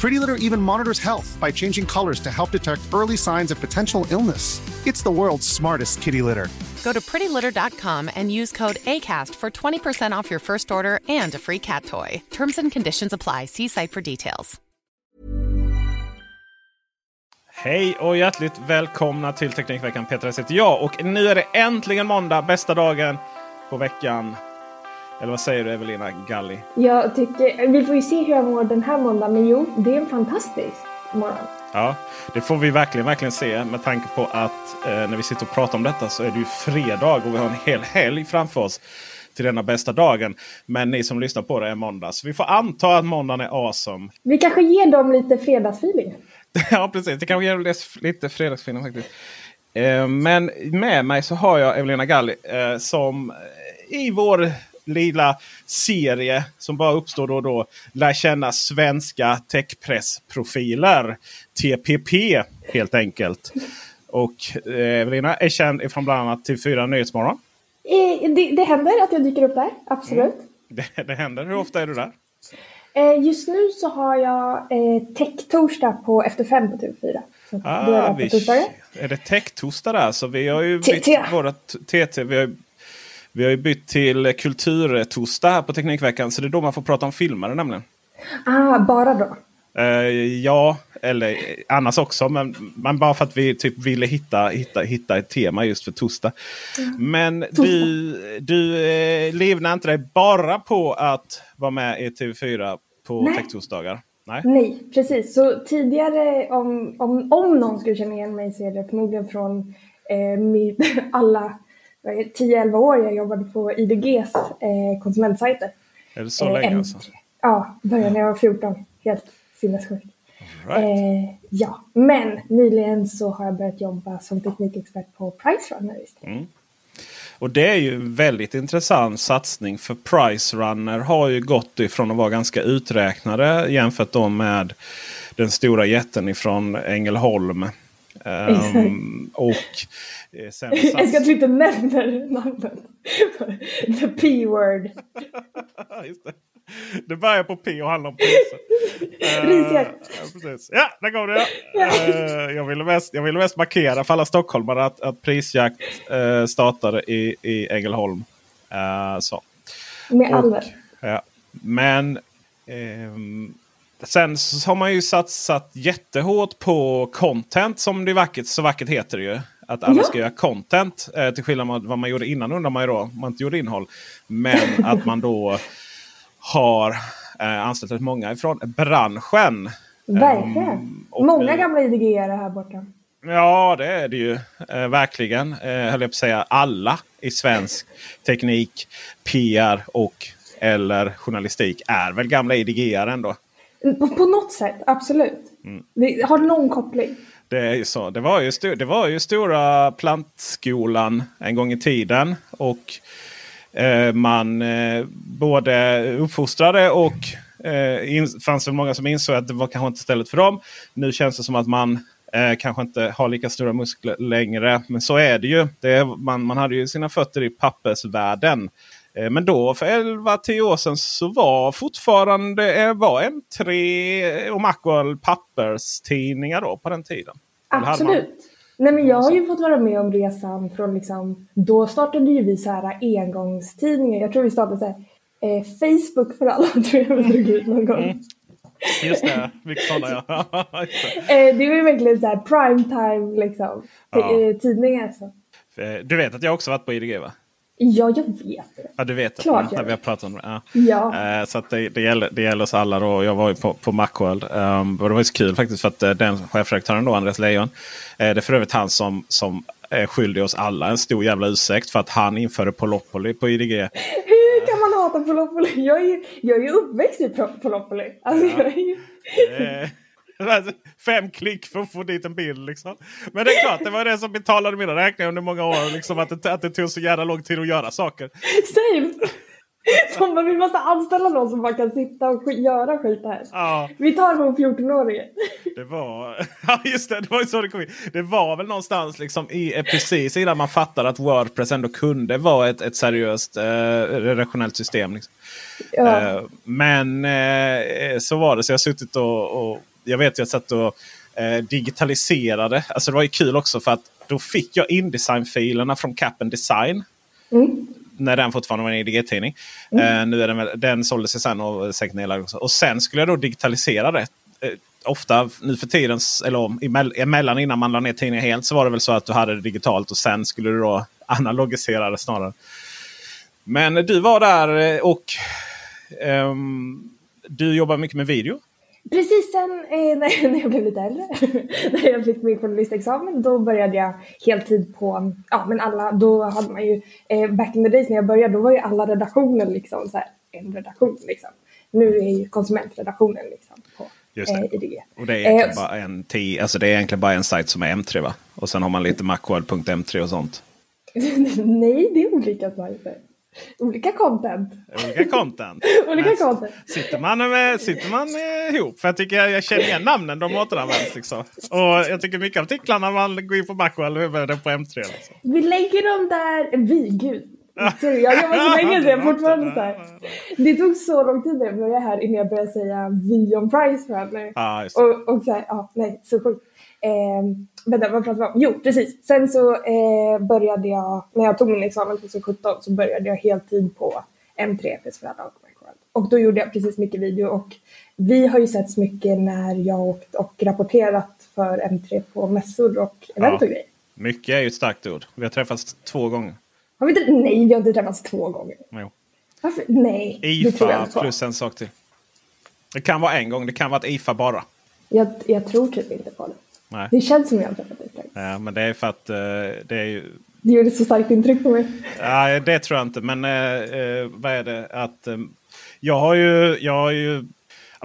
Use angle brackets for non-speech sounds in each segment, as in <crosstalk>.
Pretty Litter even monitors health by changing colors to help detect early signs of potential illness. It's the world's smartest kitty litter. Go to prettylitter.com and use code ACAST for 20% off your first order and a free cat toy. Terms and conditions apply. See site for details. Hej och hjärtligt välkomna till Teknikveckan. Peter heter jag och nu är det äntligen måndag, bästa dagen på veckan. Eller vad säger du Evelina Galli? Jag tycker, vi får ju se hur jag mår den här måndagen, men jo, det är en fantastisk morgon. Ja, det får vi verkligen, verkligen se med tanke på att eh, när vi sitter och pratar om detta så är det ju fredag och vi har en hel helg framför oss till denna bästa dagen. Men ni som lyssnar på det är måndag. Så vi får anta att måndagen är awesome. Vi kanske ger dem lite fredagsfeeling. <laughs> ja, precis. Det kanske ger lite fredagsfeeling faktiskt. Eh, men med mig så har jag Evelina Galli eh, som i vår lilla serie som bara uppstår då och då. Lär känna svenska techpressprofiler. TPP helt enkelt. Och eh, Evelina är känd från bland annat TV4 Nyhetsmorgon. Eh, det, det händer att jag dyker upp där, absolut. Mm. Det, det händer. Hur ofta är du där? Eh, just nu så har jag eh, Tech-torsdag på Efter fem på TV4. Så ah, är, vi, är det Tech-torsdag där? Så vi har ju bytt våra TT. Vi har vi har ju bytt till kulturtorsdag här på Teknikveckan. Så det är då man får prata om filmer nämligen. Ah, bara då? Uh, ja, eller annars också. Men, men, bara för att vi typ ville hitta, hitta, hitta ett tema just för torsdag. Mm. Men du, du eh, livnar inte dig bara på att vara med i TV4 på Tektorsdagar? Nej. Nej, precis. Så tidigare om, om, om någon skulle känna igen mig så är det förmodligen från eh, <laughs> alla 10-11 år jag jobbade på IDGs eh, konsumentsajter. Är det så eh, länge alltså? Ja, började när jag var 14. Helt sinnessjukt. Right. Eh, ja, men nyligen så har jag börjat jobba som teknikexpert på Pricerunner istället. Mm. Och det är ju en väldigt intressant satsning för Pricerunner har ju gått ifrån att vara ganska uträknade jämfört med den stora jätten ifrån Ängelholm. Um, och Eh, sen <laughs> jag ska att du inte nämner namnet. The P-word. <laughs> det. det börjar på P och handlar om priser. <laughs> Prisjakt. Uh, ja, ja, där går det. Uh, jag, ville mest, jag ville mest markera för alla stockholmare att, att prisjakt uh, startade i, i Ängelholm. Uh, så. Med alla. Ja. Men um, sen så har man ju satsat jättehårt på content som det vackert, så vackert heter det ju. Att alla ja. ska göra content. Eh, till skillnad från vad man gjorde innan undrar man ju då. Man inte gjorde innehåll. Men <laughs> att man då har eh, anställt många ifrån branschen. Verkligen. Um, många nu, gamla idg här borta. Ja det är det ju. Eh, verkligen. Eh, höll jag på att säga alla i svensk teknik, PR och eller journalistik är väl gamla idg ändå. På, på något sätt, absolut. Mm. Det har någon koppling. Det är ju så. Det var ju, det var ju stora plantskolan en gång i tiden. Och eh, man eh, både uppfostrade och eh, in, fanns det många som insåg att det var kanske inte stället för dem. Nu känns det som att man eh, kanske inte har lika stora muskler längre. Men så är det ju. Det är, man, man hade ju sina fötter i pappersvärlden. Eh, men då för 11-10 år sedan så var fortfarande eh, var M3 och Macworld papperstidningar då på den tiden. Absolut. Nej men jag har ju fått vara med om resan från liksom, då startade ju vi så här engångstidningar. Jag tror vi startade så här, eh, Facebook för alla <laughs> tror jag vi drog ut någon gång. Mm. Just det, vilka sådana ja. <laughs> eh, det var ju verkligen så här primetime liksom, ja. Eh, tidningar. Så. Eh, du vet att jag också varit på IDG va? Ja, jag vet det. Ja, du vet Klart det. När vi har pratat om det. Ja. ja. Uh, så det, det, gäller, det gäller oss alla. Då. Jag var ju på, på Macworld. Um, och det var så kul faktiskt för att uh, den chefredaktören då, Andreas Lejon. Uh, det är för övrigt han som, som är skyldig oss alla en stor jävla ursäkt för att han införde Polopoli på IDG. <laughs> Hur kan man hata Polopoli? Jag är ju, jag är ju uppväxt i Polopoli. Alltså, ja. <laughs> Fem klick för att få dit en bild. Liksom. Men det är klart, det var det som betalade mina räkningar under många år. Liksom, att, det, att det tog så jävla lång tid att göra saker. Same! De bara, vi måste anställa någon som bara kan sitta och göra skit här. Ja. Vi tar en 14-åring. Det var, <laughs> ja just det, det var ju så det kom in. Det var väl någonstans liksom i, eh, precis innan man fattade att Wordpress ändå kunde vara ett, ett seriöst eh, redaktionellt system. Liksom. Ja. Eh, men eh, så var det, så jag har suttit och, och jag vet att jag satt och eh, digitaliserade. Alltså det var ju kul också för att då fick jag Indesign-filerna från Capen Design. Mm. När den fortfarande var en IDG-tidning. Mm. Eh, nu är den, den såldes sig sen och säkert nedlagd också. Och sen skulle jag då digitalisera det. Eh, ofta nu för tiden, eller emellan innan man la ner tidningen helt, så var det väl så att du hade det digitalt och sen skulle du då analogisera det snarare. Men du var där eh, och um, du jobbar mycket med video. Precis sen eh, <laughs> när, jag blev lite äldre, <laughs> när jag fick min journalistexamen, då började jag heltid på, ja men alla, då hade man ju, eh, back in the days när jag började, då var ju alla redaktioner liksom så här, en redaktion liksom. Nu är ju konsumentredaktionen liksom på Just det. Eh, IDG. Och det är egentligen, eh, bara en alltså det är egentligen bara en sajt som är M3 va? Och sen har man lite macworld.m3 och sånt. <laughs> Nej, det är olika sajter. Olika content. Olika content. <laughs> Olika content. Sitter man, med, sitter man ihop? För jag tycker jag, jag känner igen namnen. De återanvänds. Liksom. Och jag tycker mycket av artiklarna man går in på Macworld eller på M3. Liksom. Vi lägger dem där. Vi, gud. Sorry, jag jobbar så länge så jag <laughs> är fortfarande så här. Det tog så lång tid när jag började här innan jag började säga vi om Price. Ah, och, och så här, ja, nej, så sjukt. Eh, vänta, vad pratar vi om? Jo, precis. Sen så eh, började jag, när jag tog min examen 2017 så började jag heltid på M3 Festival och Och då gjorde jag precis mycket video och vi har ju setts mycket när jag åkt och rapporterat för M3 på mässor och event och grejer. Mycket är ju ett starkt ord. Vi har träffats två gånger. Har vi inte, nej, vi har inte träffats två gånger. Jo. Varför? Nej. IFA plus en sak till. Det kan vara en gång, det kan vara ett IFA bara. Jag, jag tror typ inte på det. Nej. Det känns som jag har träffat dig Ja, men det är för att uh, det är ju... Det gjorde så starkt intryck på mig. Ja, det tror jag inte. Men uh, vad är det? Att um, jag har ju... Jag, har ju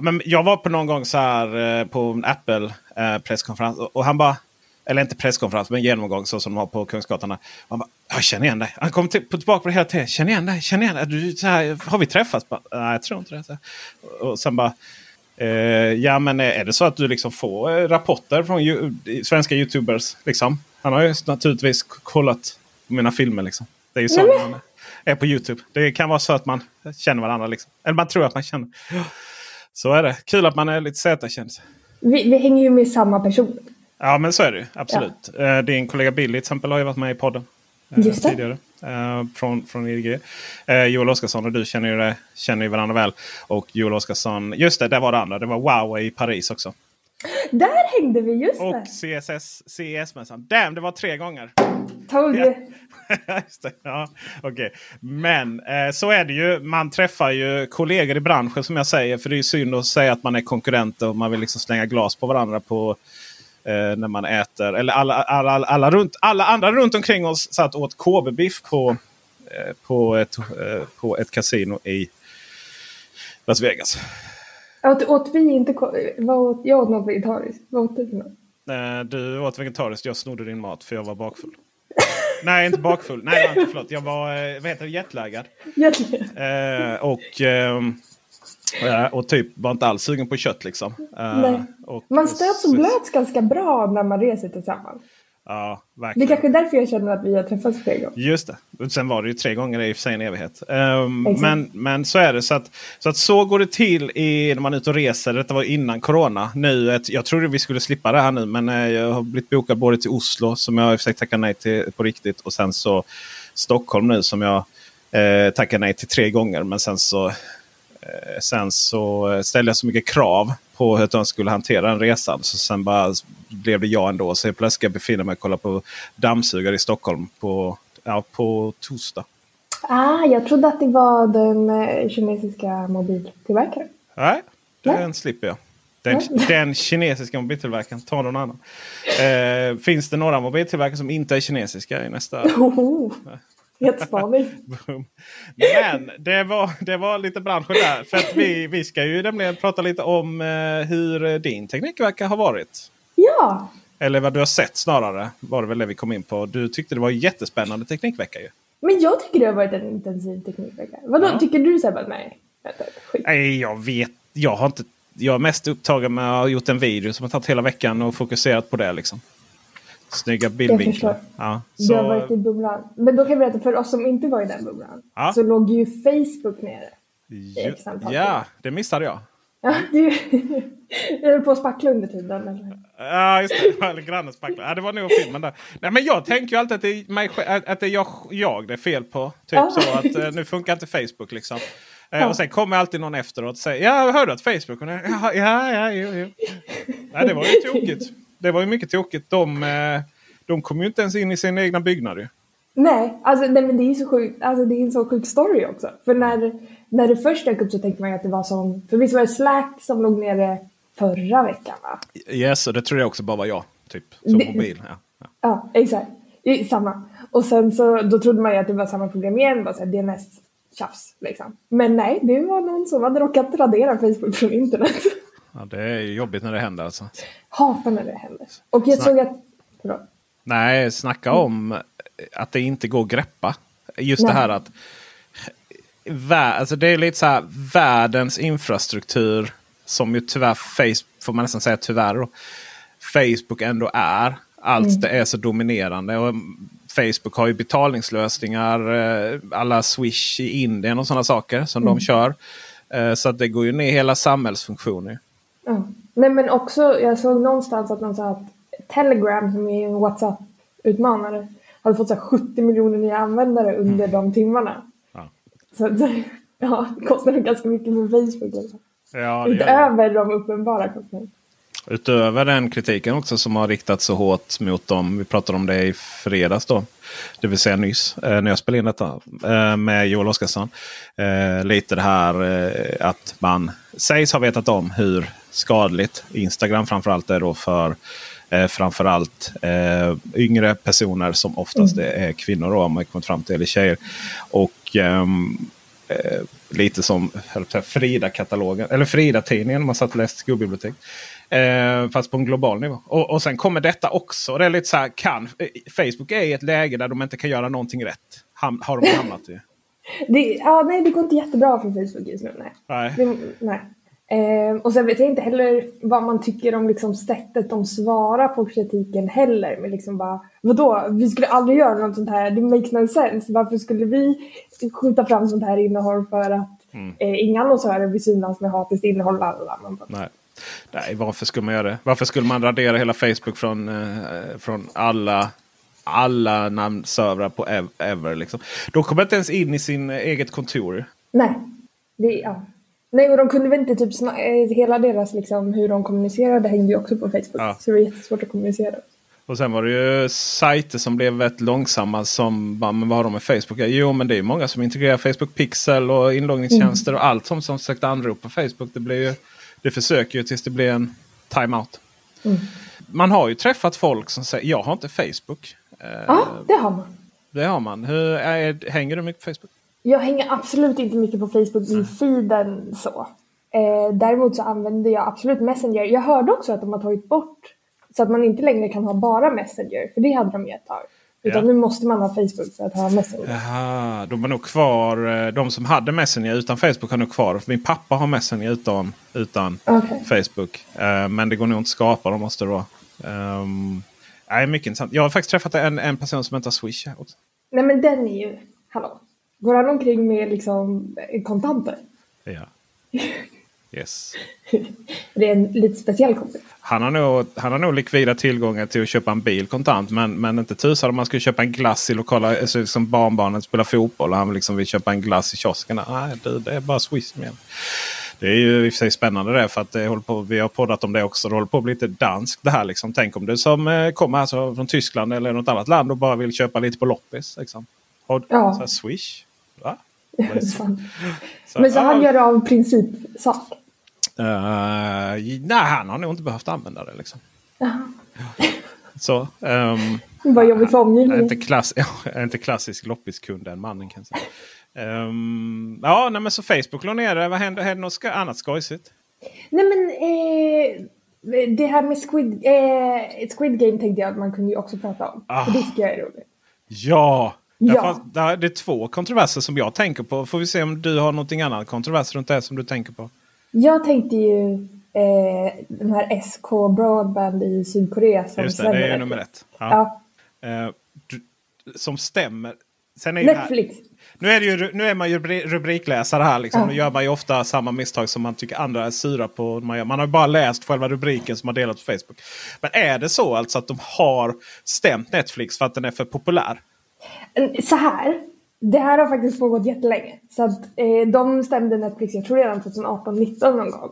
men jag var på någon gång så här på en Apple presskonferens och, han bara... Eller inte presskonferens, men genomgång så som de har på Kungsgatan. Han bara, jag känner igen dig. Han kom till, tillbaka på det hela tiden. Känner igen dig, känner igen dig. Du, så här, har vi träffats? Bara, Nej, jag tror inte det. Och sen bara, Eh, ja men är det så att du liksom får eh, rapporter från ju, svenska YouTubers? Liksom? Han har ju naturligtvis kollat mina filmer. Liksom. Det är ju så mm. man är på YouTube. Det kan vara så att man känner varandra. Liksom. Eller man tror att man känner. Så är det. Kul att man är lite Z-känd. Vi, vi hänger ju med samma person. Ja men så är det absolut. Ja. Eh, din kollega Billy till exempel har ju varit med i podden. Just det. Tidigare eh, från, från IDG. Eh, Joel Oscarsson och du känner ju, det, känner ju varandra väl. Och Joel Oscarsson, just det, det var det andra. Det var Wow i Paris också. Där hängde vi, just och det. Och CSS, CES-mässan. Damn, det var tre gånger. Tog ja. <laughs> just det, ja, okay. Men eh, så är det ju. Man träffar ju kollegor i branschen som jag säger. För det är ju synd att säga att man är konkurrenter och man vill liksom slänga glas på varandra på eh, när man äter. Eller alla, alla, alla, alla, runt, alla andra runt omkring oss satt åt KB-biff på, eh, på, ett, eh, på ett kasino i Las Vegas. Åt, åt vi inte... Vad åt, jag åt något vegetariskt. Vad åt du för något? Eh, du åt vegetariskt. Jag snodde din mat för jag var bakfull. <laughs> Nej, inte bakfull. Nej, förlåt. Jag var vad heter det, jetlaggad. jetlaggad. Eh, och... Ehm, och typ var inte alls sugen på kött liksom. Nej. Och, Man stöts och blöts ganska bra när man reser tillsammans. Ja, Det är verkligen. kanske är därför jag känner att vi har träffats fler gånger. Just det. Sen var det ju tre gånger i och för sig en evighet. Exakt. men, men så är det. Så att, så att så går det till i, när man är ute och reser. Detta var innan Corona. Nu, ett, jag trodde vi skulle slippa det här nu. Men eh, jag har blivit bokad både till Oslo som jag har försökt tacka nej till på riktigt. Och sen så Stockholm nu som jag eh, tackar nej till tre gånger. Men sen så, eh, sen så eh, ställde jag så mycket krav på hur de skulle hantera den resan. Så sen bara blev det jag ändå. Så plötsligt ska jag befinna mig och kolla på dammsugare i Stockholm på, ja, på torsdag. Ah, jag trodde att det var den eh, kinesiska mobiltillverkaren. Nej, Nej. den slipper jag. Den, <laughs> den kinesiska mobiltillverkaren, ta någon annan. Eh, finns det några mobiltillverkare som inte är kinesiska i nästa? <laughs> Oho, helt spaning. <laughs> Boom. Men det var, det var lite branschen där. För att vi, vi ska ju nämligen prata lite om eh, hur din teknikvecka har varit. Ja, Eller vad du har sett snarare. Var det väl det vi kom in på. Du tyckte det var en jättespännande teknikvecka ju. men jag tycker det har varit en intensiv teknikvecka. Vadå, Ja. tycker du Sebbe? Nej, vänta, skit. Nej, jag vet. Jag har inte. Jag är mest upptagen med att ha gjort en video som har tagit hela veckan och fokuserat på det. liksom. Snygga bildvinklar. Ja, Du har så, varit i bubblan. Men då kan jag berätta för oss som inte var i den bubblan. Ja. Så låg ju Facebook nere. ju, ja, det missade jag. Ja, du, <laughs> jag höll på att spackla under tiden. Eller? Ja, just det. Eller grannens packla. Ja, det var nog filmen där. Nej, men jag tänker ju alltid att det är, mig, att det är jag, jag det är fel på. Typ Ja. så att eh, nu funkar inte Facebook liksom. Eh, Ja. Och sen kommer alltid någon efteråt och säger Ja, hörde du att Facebook? Ja, ja, ja, jo, jo. Nej, det var ju tokigt. Det var ju mycket tokigt. De, eh, de kom ju inte ens in i sina egna byggnader. ju. Nej, alltså, nej, men det är så sjukt. Alltså, det är en så sjuk story också. För när, när det först dök upp så tänkte man ju att det var som... För visst var det Slack som låg nere förra veckan va? Yes, och det tror jag också bara var jag. Typ, som Det- mobil. Ja, ja. Ja, exakt. Samma. Och sen så då trodde man ju att det var samma program igen, bara så här DNS tjafs liksom. Men nej, det var någon som hade råkat radera Facebook från internet. <laughs> Ja, det är jobbigt när det händer alltså. Hatar när det händer. Och jag Snack. såg att... Förlåt. Nej, snacka om att det inte går att greppa. Just det Nej. här att alltså det är lite så här världens infrastruktur som ju tyvärr Facebook, får man nästan säga tyvärr då, Facebook ändå är. Allt det är så dominerande. Och Facebook har ju betalningslösningar. eh, Alla Swish i Indien och sådana saker som de kör. Eh, Så att det går ju ner hela samhällsfunktioner. Ja. Nej men också, jag såg någonstans att någon sa att Telegram som är en WhatsApp-utmanare hade fått så här 70 miljoner nya användare under de timmarna. Ja. Så <laughs> ja, det kostar ganska mycket för Facebook. Liksom. Ja. Utöver de uppenbara kostnaderna. Utöver den kritiken också som har riktats så hårt mot dem. Vi pratade om det i fredags då. Det vill säga nyss eh, när jag spelade in detta eh, med Joel Oscarsson. Eh, lite det här att man sägs ha vetat om hur skadligt Instagram framförallt är då för eh, framförallt eh, yngre personer som oftast är kvinnor då, om man kommit fram till, eller tjejer. Och ehm, eh, lite som Frida-katalogen, eller Frida-tidningen om man satt och läste skolbibliotek. Eh, fast på en global nivå. Och, och sen kommer detta också. Det är lite så här, kan, eh, Facebook är i ett läge där de inte kan göra någonting rätt. Ham, har de hamnat i. <laughs> Det, ja, nej, det går inte jättebra för Facebook just nu. Nej. Nej. Det, nej. Eh, och sen vet jag inte heller vad man tycker om liksom sättet de svarar på kritiken heller. Men liksom bara, vadå, vi skulle aldrig göra något sånt här, det makes no sense. Varför skulle vi skjuta fram sånt här innehåll för att eh, inga annonsörer vill synas med hatiskt innehåll? lalala. Nej. Nej, varför skulle man göra det? Varför skulle man radera hela Facebook från, eh, från alla, alla namnservrar på ev- ever? Liksom. De kommer inte ens in i sin eget kontor. Nej. Det, ja. Nej, och de kunde väl inte typ eh, hela deras liksom hur de kommunicerade hängde ju också på Facebook. Ja. Så det var jättesvårt att kommunicera. Och sen var det ju sajter som blev väldigt långsamma. Som bara, men vad har de med Facebook? Jo, men det är ju många som integrerar Facebook Pixel och inloggningstjänster och allt som, som försökte anropa Facebook. Det, blir ju, det försöker ju tills det blir en timeout. Man har ju träffat folk som säger jag har inte Facebook. Eh, Ja, det har man. Det har man. Hur är, hänger du mycket på Facebook? Jag hänger absolut inte mycket på Facebook i feeden så. Eh, däremot så använder jag absolut Messenger. Jag hörde också att de har tagit bort så att man inte längre kan ha bara Messenger. För det hade de ju ett tag. Utan Ja. nu måste man ha Facebook för att ha Messenger. Jaha, de är nog kvar. eh, De som hade Messenger utan Facebook har nog kvar. Min pappa har Messenger utan, utan Okej. Facebook. Eh, men det går nog inte att skapa. De måste då. Ehm, Nej, mycket intressant. Jag har faktiskt träffat en, en person som inte har Swish. också. Nej men den är ju, hallå. Går han omkring med liksom eh, kontanter? Ja. Yes. <laughs> Det är en lite speciell kompis. Han har, nog, han har nog likvida tillgångar till att köpa en bil kontant. Men, men inte tusan om man skulle köpa en glass i lokala... Alltså som barnbarnet spelar fotboll och han liksom vill köpa en glass i kiosken. Nej, du, det är bara Swish med. Det är ju i och för sig spännande det för att det håller på, vi har poddat om det också. Det håller på att bli lite danskt det här. Liksom. Tänk om du som eh, kommer alltså från Tyskland eller något annat land och bara vill köpa lite på loppis. Liksom. Har, Ja. så här, Swish? Va? Så, Men så ah, han gör det av principsak? eh, nej, han har nog inte behövt använda det. Liksom. Så, ehm, Vad jobbigt för omgivningen. inte, klass, <laughs> inte klassisk loppiskund den mannen kan jag säga. Ehm, ja, nej, men så Facebook låg nere. Vad hände? Hände något ska, annat skojsigt? Nej men eh, det här med Squid, eh, Squid Game tänkte jag att man kunde ju också prata om. Ah. Det tycker jag är roligt. Ja! Ja. Där- Det är två kontroverser som jag tänker på. Får vi se om du har någonting annat kontrovers runt det som du tänker på. Jag tänkte ju eh, den här SK Broadband i Sydkorea som Just det, det är ju nummer ett. Ja. Ja, Eh, du, som stämmer. Sen är det här- Netflix. Nu är, ju, nu är man ju rubri- rubrikläsare här. Liksom. Ja. Nu gör man ju ofta samma misstag som man tycker andra är sura på. Man, man har bara läst själva rubriken som har delat på Facebook. Men är det så alltså att de har stämt Netflix för att den är för populär? Så här, det här har faktiskt pågått jättelänge. Så att eh, de stämde Netflix, jag tror redan 2018-19 någon gång.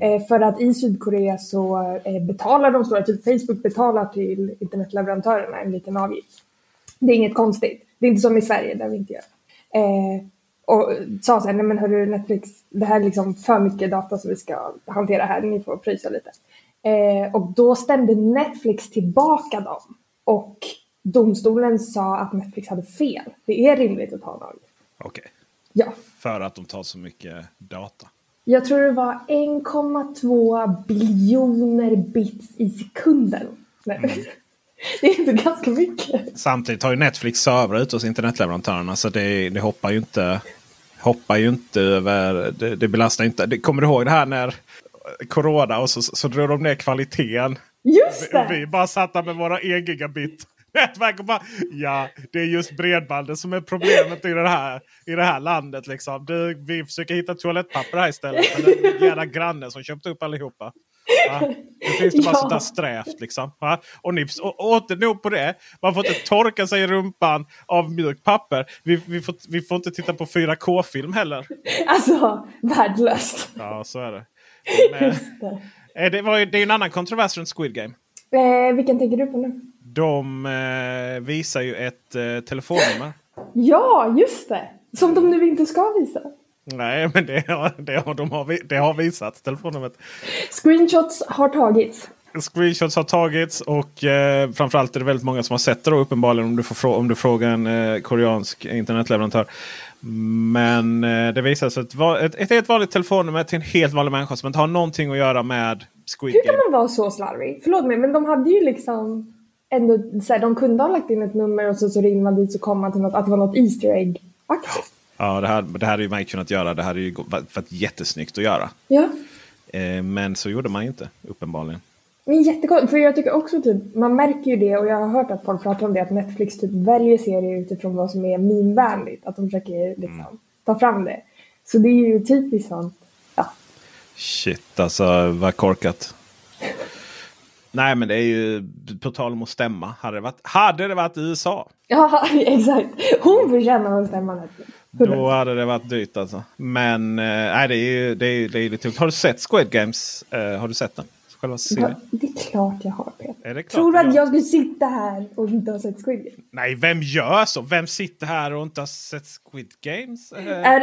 Eh, för att i Sydkorea så eh, betalar de stora, typ Facebook betalar till internetleverantörerna en liten avgift. Det är inget konstigt. Det är inte som i Sverige där vi inte gör. Eh, och sa så här, nej men hörru Netflix, det här är liksom för mycket data som vi ska hantera här, ni får pröjsa lite. Eh, och då stämde Netflix tillbaka dem. Och domstolen sa att Netflix hade fel. Det är rimligt att ta en avgift. Okej. Ja. För att de tar så mycket data. Jag tror det var 1,2 biljoner bits i sekunden. Nej. <laughs> Det är inte ganska mycket. Samtidigt har ju Netflix servrar ute hos internetleverantörerna. Så det, det hoppar ju inte, hoppar ju inte över. Det, det belastar inte. Det, kommer du ihåg det här när Corona och så, så drog de ner kvaliteten. Just Vi, vi det! bara satt där med våra 1 gigabit <laughs> nätverk och bara ja, det är just bredbandet som är problemet i det här, i det här landet. Liksom. Du, vi försöker hitta toalettpapper här istället. Men den jävla grannen som köpte upp allihopa. Ja, nu finns det bara <laughs> Ja. sånt där strävt liksom. Ja, och ni och, åter nog på det. Man får inte torka sig i rumpan av mjukt papper. Vi, vi, får, vi får inte titta på 4K-film heller. Alltså, värdelöst. Ja, så är det. <laughs> Men, det. eh, det, var ju, det är en annan kontrovers runt Squid Game. Eh, vilken tänker du på nu? De eh, visar ju ett eh, telefonnummer. Ja, just det! Som de nu inte ska visa. Nej, men det har, det har, de har, det har visat telefonnumret. Screenshots har tagits. Screenshots har tagits och eh, framförallt är det väldigt många som har sett det då, uppenbarligen om du, får om du frågar en eh, koreansk internetleverantör. Men eh, det visar sig att ett, ett helt vanligt telefonnummer till en helt vanlig människa som inte har någonting att göra med Squid Hur kan man vara så slarvig? Förlåt mig, men de hade ju liksom ändå så här, de kunde ha lagt in ett nummer och så, så ringde man dit så kom man till något, att det var något Easter egg-aktigt. Ja, det här, det här hade ju man kunnat göra. Det hade ju varit jättesnyggt att göra. Ja. Eh, men så gjorde man ju inte, uppenbarligen. Men jättekonstigt, för jag tycker också typ, man märker ju det och jag har hört att folk pratar om det, att Netflix typ väljer serier utifrån vad som är meme-vänligt. Att de försöker liksom ta fram det. Så det är ju typiskt sånt. Ja. Shit alltså, vad korkat. Nej men det är ju på tal om att stämma. Hade det varit, hade det varit USA. Ja, <laughs> exakt. Hon förtjänar att stämma. Då hade det varit dyrt alltså. Men eh, nej, det är ju det är, det är lite tungt. Har du sett Squid Games? Eh, har du sett den? Själva Ja, serien? det är klart jag har Peter. Tror du att ja? jag skulle sitta här och inte ha sett Squid Game? Nej, vem gör så? Vem sitter här och inte har sett Squid Games? Eh, Är,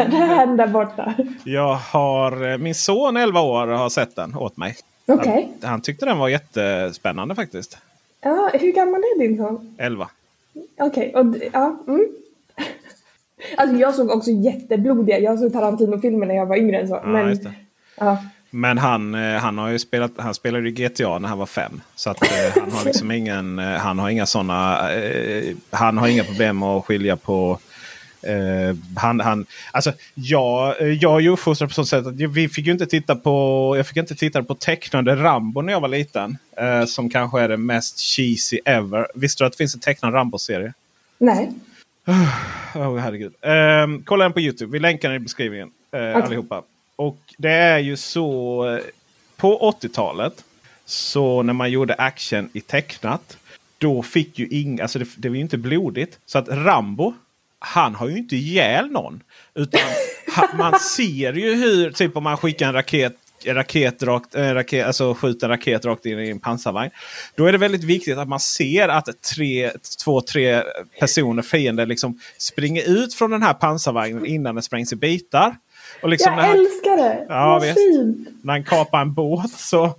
är det han där borta? jag har, min son 11 år har sett den åt mig. Okej. Han, han tyckte den var jättespännande faktiskt. Ja, hur gammal är din son? 11. Okej, och d- ja. Mm. <laughs> Alltså jag såg också jätteblodiga, jag såg Tarantino-filmer när jag var yngre än så. Ja, men, ja. Men han, eh, han har ju spelat, han spelade ju GTA när han var fem. Så att eh, han har <laughs> liksom ingen, eh, han har inga sådana, han har inga problem att skilja på Uh, han, han, alltså, jag, jag är uppfostrad på så sätt att vi fick ju inte titta på, jag fick inte titta på tecknade Rambo när jag var liten. Uh, som kanske är det mest cheesy ever. Visste du att det finns en tecknad Rambo-serie? Nej. <sighs> Oh, herregud. Uh, kolla den på Youtube. Vi länkar den i beskrivningen okay. allihopa. Och det är ju så på 80-talet. Så när man gjorde action i tecknat. Då fick ju inga, alltså det, det var ju inte blodigt. Så att Rambo han har ju inte ihjäl någon. Utan man <laughs> ser ju hur, typ om man skickar en raket raket rakt, äh, raket, alltså skjuter en raket rakt in i en pansarvagn. Då är det väldigt viktigt att man ser att tre, två, tre personer, fiender, liksom springer ut från den här pansarvagnen innan den sprängs i bitar. Och liksom jag älskar det! Ja, visst, när han kapar en båt så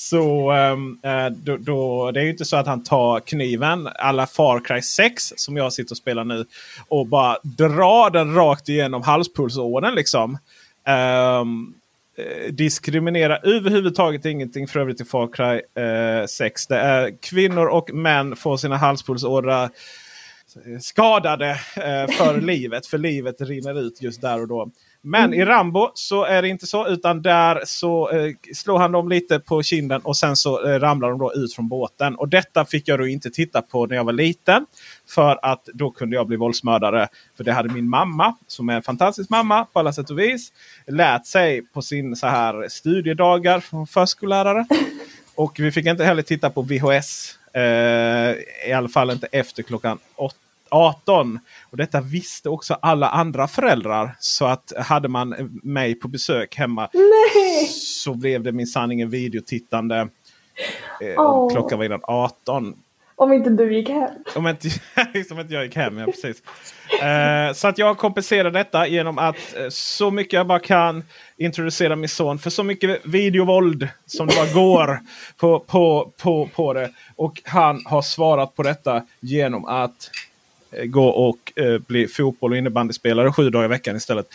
så ehm, eh, då, då, det är ju inte så att han tar kniven alla Far Cry 6 som jag sitter och spelar nu. Och bara drar den rakt igenom halspulsådern liksom. Ehm, eh, diskriminerar överhuvudtaget ingenting för övrigt i Far Cry eh, 6. Det är kvinnor och män får sina halspulsådrar eh, skadade eh, för <laughs> livet. För livet rinner ut just där och då. Men mm. i Rambo så är det inte så. Utan där så eh, slår han dem lite på kinden och sen så eh, ramlar de då ut från båten. Och detta fick jag då inte titta på när jag var liten. För att då kunde jag bli våldsmördare. För det hade min mamma, som är en fantastisk mamma på alla sätt och vis, lärt sig på sin så här studiedagar från förskollärare. Och vi fick inte heller titta på VHS. Eh, I alla fall inte efter klockan åtta 18. Och detta visste också alla andra föräldrar. Så att hade man mig på besök hemma Nej. så blev det min sanning en videotittande. Eh, oh. Klockan var redan 18. Om inte du gick hem. Om inte, <laughs> om inte jag gick hem, ja precis. Eh, så att jag kompenserar detta genom att eh, så mycket jag bara kan introducera min son för så mycket videovåld som det bara går på, på, på, på det. Och han har svarat på detta genom att gå och eh, bli fotboll och innebandyspelare sju dagar i veckan istället.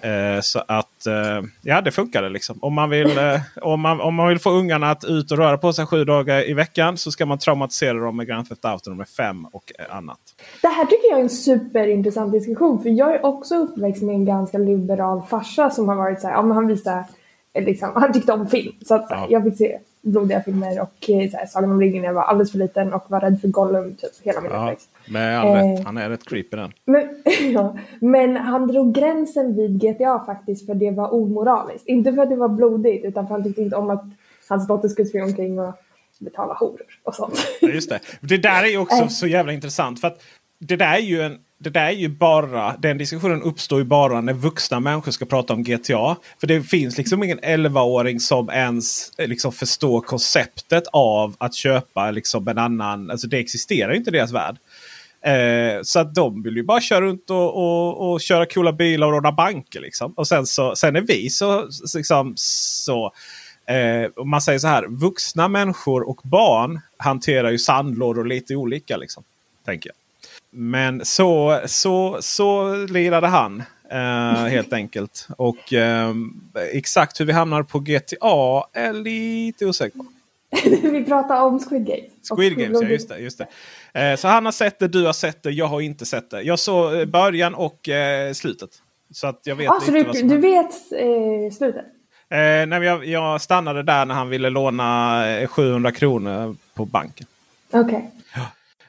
Eh, så att eh, ja, det funkade liksom. Om man, vill, <laughs> eh, om, man, om man vill få ungarna att ut och röra på sig sju dagar i veckan så ska man traumatisera dem med Grand Theft Auto nummer 5 och eh, annat. Det här tycker jag är en superintressant diskussion. För jag är också uppväxt med en ganska liberal farsa som har varit så här, ja, men han visar Liksom, han tyckte om film. Så att, ja. jag fick se blodiga filmer och så här, Sagan om ringen när jag var alldeles för liten och var rädd för Gollum typ hela min ja. uppväxt. Men han, eh, han är rätt creepy den. Men, <laughs> ja, men han drog gränsen vid GTA faktiskt för det var omoraliskt. Inte för att det var blodigt utan för att han tyckte inte om att hans dotter skulle springa omkring och betala horor och sånt. Just det. Det där är ju också eh. så jävla intressant. för att det där är ju en det där är ju bara, den diskussionen uppstår ju bara när vuxna människor ska prata om GTA. För det finns liksom ingen 11-åring som ens eh, liksom förstår konceptet av att köpa liksom en annan. Alltså det existerar inte i deras värld. Eh, så att de vill ju bara köra runt och, och, och köra coola bilar och råna banker. Liksom. Och sen, så, sen är vi så... Liksom, så eh, man säger så här. Vuxna människor och barn hanterar ju sandlådor lite olika. Liksom, tänker jag. Men så, så, så lirade han. Uh, <laughs> helt enkelt. Och uh, exakt hur vi hamnar på GTA är lite osäker på. <laughs> vi pratar om Squid Games. Squid Games, ja just det. Just det. Uh, så han har sett det, du har sett det, jag har inte sett det. Jag såg början och slutet. Så att jag vet ah, lite du, Du vet slutet? nej, jag, jag stannade där när han ville låna 700 kronor på banken. Okej. Okay.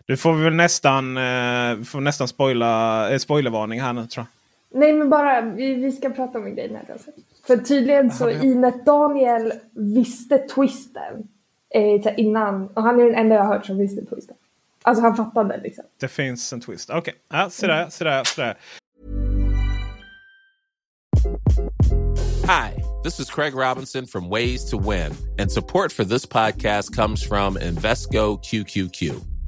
Du får väl nästan, eh, får nästan spoila, eh, spoilervarning här nu tror jag. Nej men bara, vi, vi ska prata om en grej här. Alltså. För tydligen så Inet Daniel visste twisten eh, innan. Och han är den enda jag har hört som visste twisten. Alltså han fattade liksom. Det finns en twist. Okej, okay. ja, se där, se där, se där. Hi, this is Craig Robinson from Ways to Win. And support for this podcast comes from Invesco QQQ.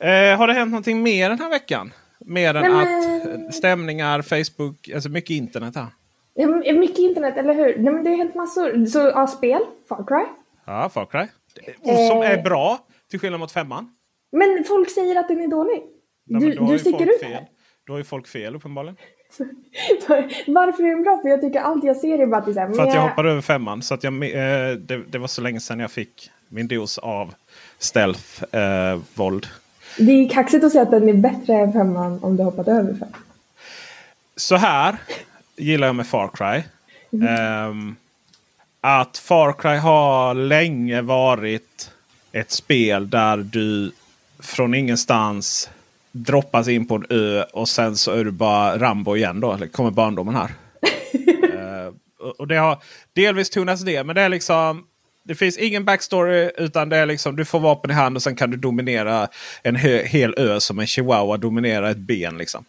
Eh, har det hänt någonting mer den här veckan? Mer än att men- eh, stämningar, Facebook, alltså mycket internet här. Mycket internet, eller hur? Nej, men det har hänt massor. Så ja, spel, Far Cry. Ja, Far Cry. Och som Eh. är bra, till skillnad mot femman. Men folk säger att den är dålig. Nej, Du, du sticker folk ut fel. här. Då har ju folk fel uppenbarligen. <laughs> Varför är den bra? För jag tycker allt jag ser är bara att För att jag hoppade över femman. Så att jag, eh, det, det var så länge sedan jag fick min dos av stealth-våld. Det är kaxigt att säga att den är bättre än femman om du hoppat över fem. så här gillar jag med Far Cry. Mm. Ehm, att Far Cry har länge varit ett spel där du från ingenstans droppas in på en ö och sen så är du bara Rambo igen då. Eller kommer barndomen här. <laughs> Och- och det har delvis tonats ner. Men det är liksom det finns ingen backstory utan det är liksom du får vapen i hand och sen kan du dominera en hö- hel ö som en chihuahua dominerar ett ben. liksom.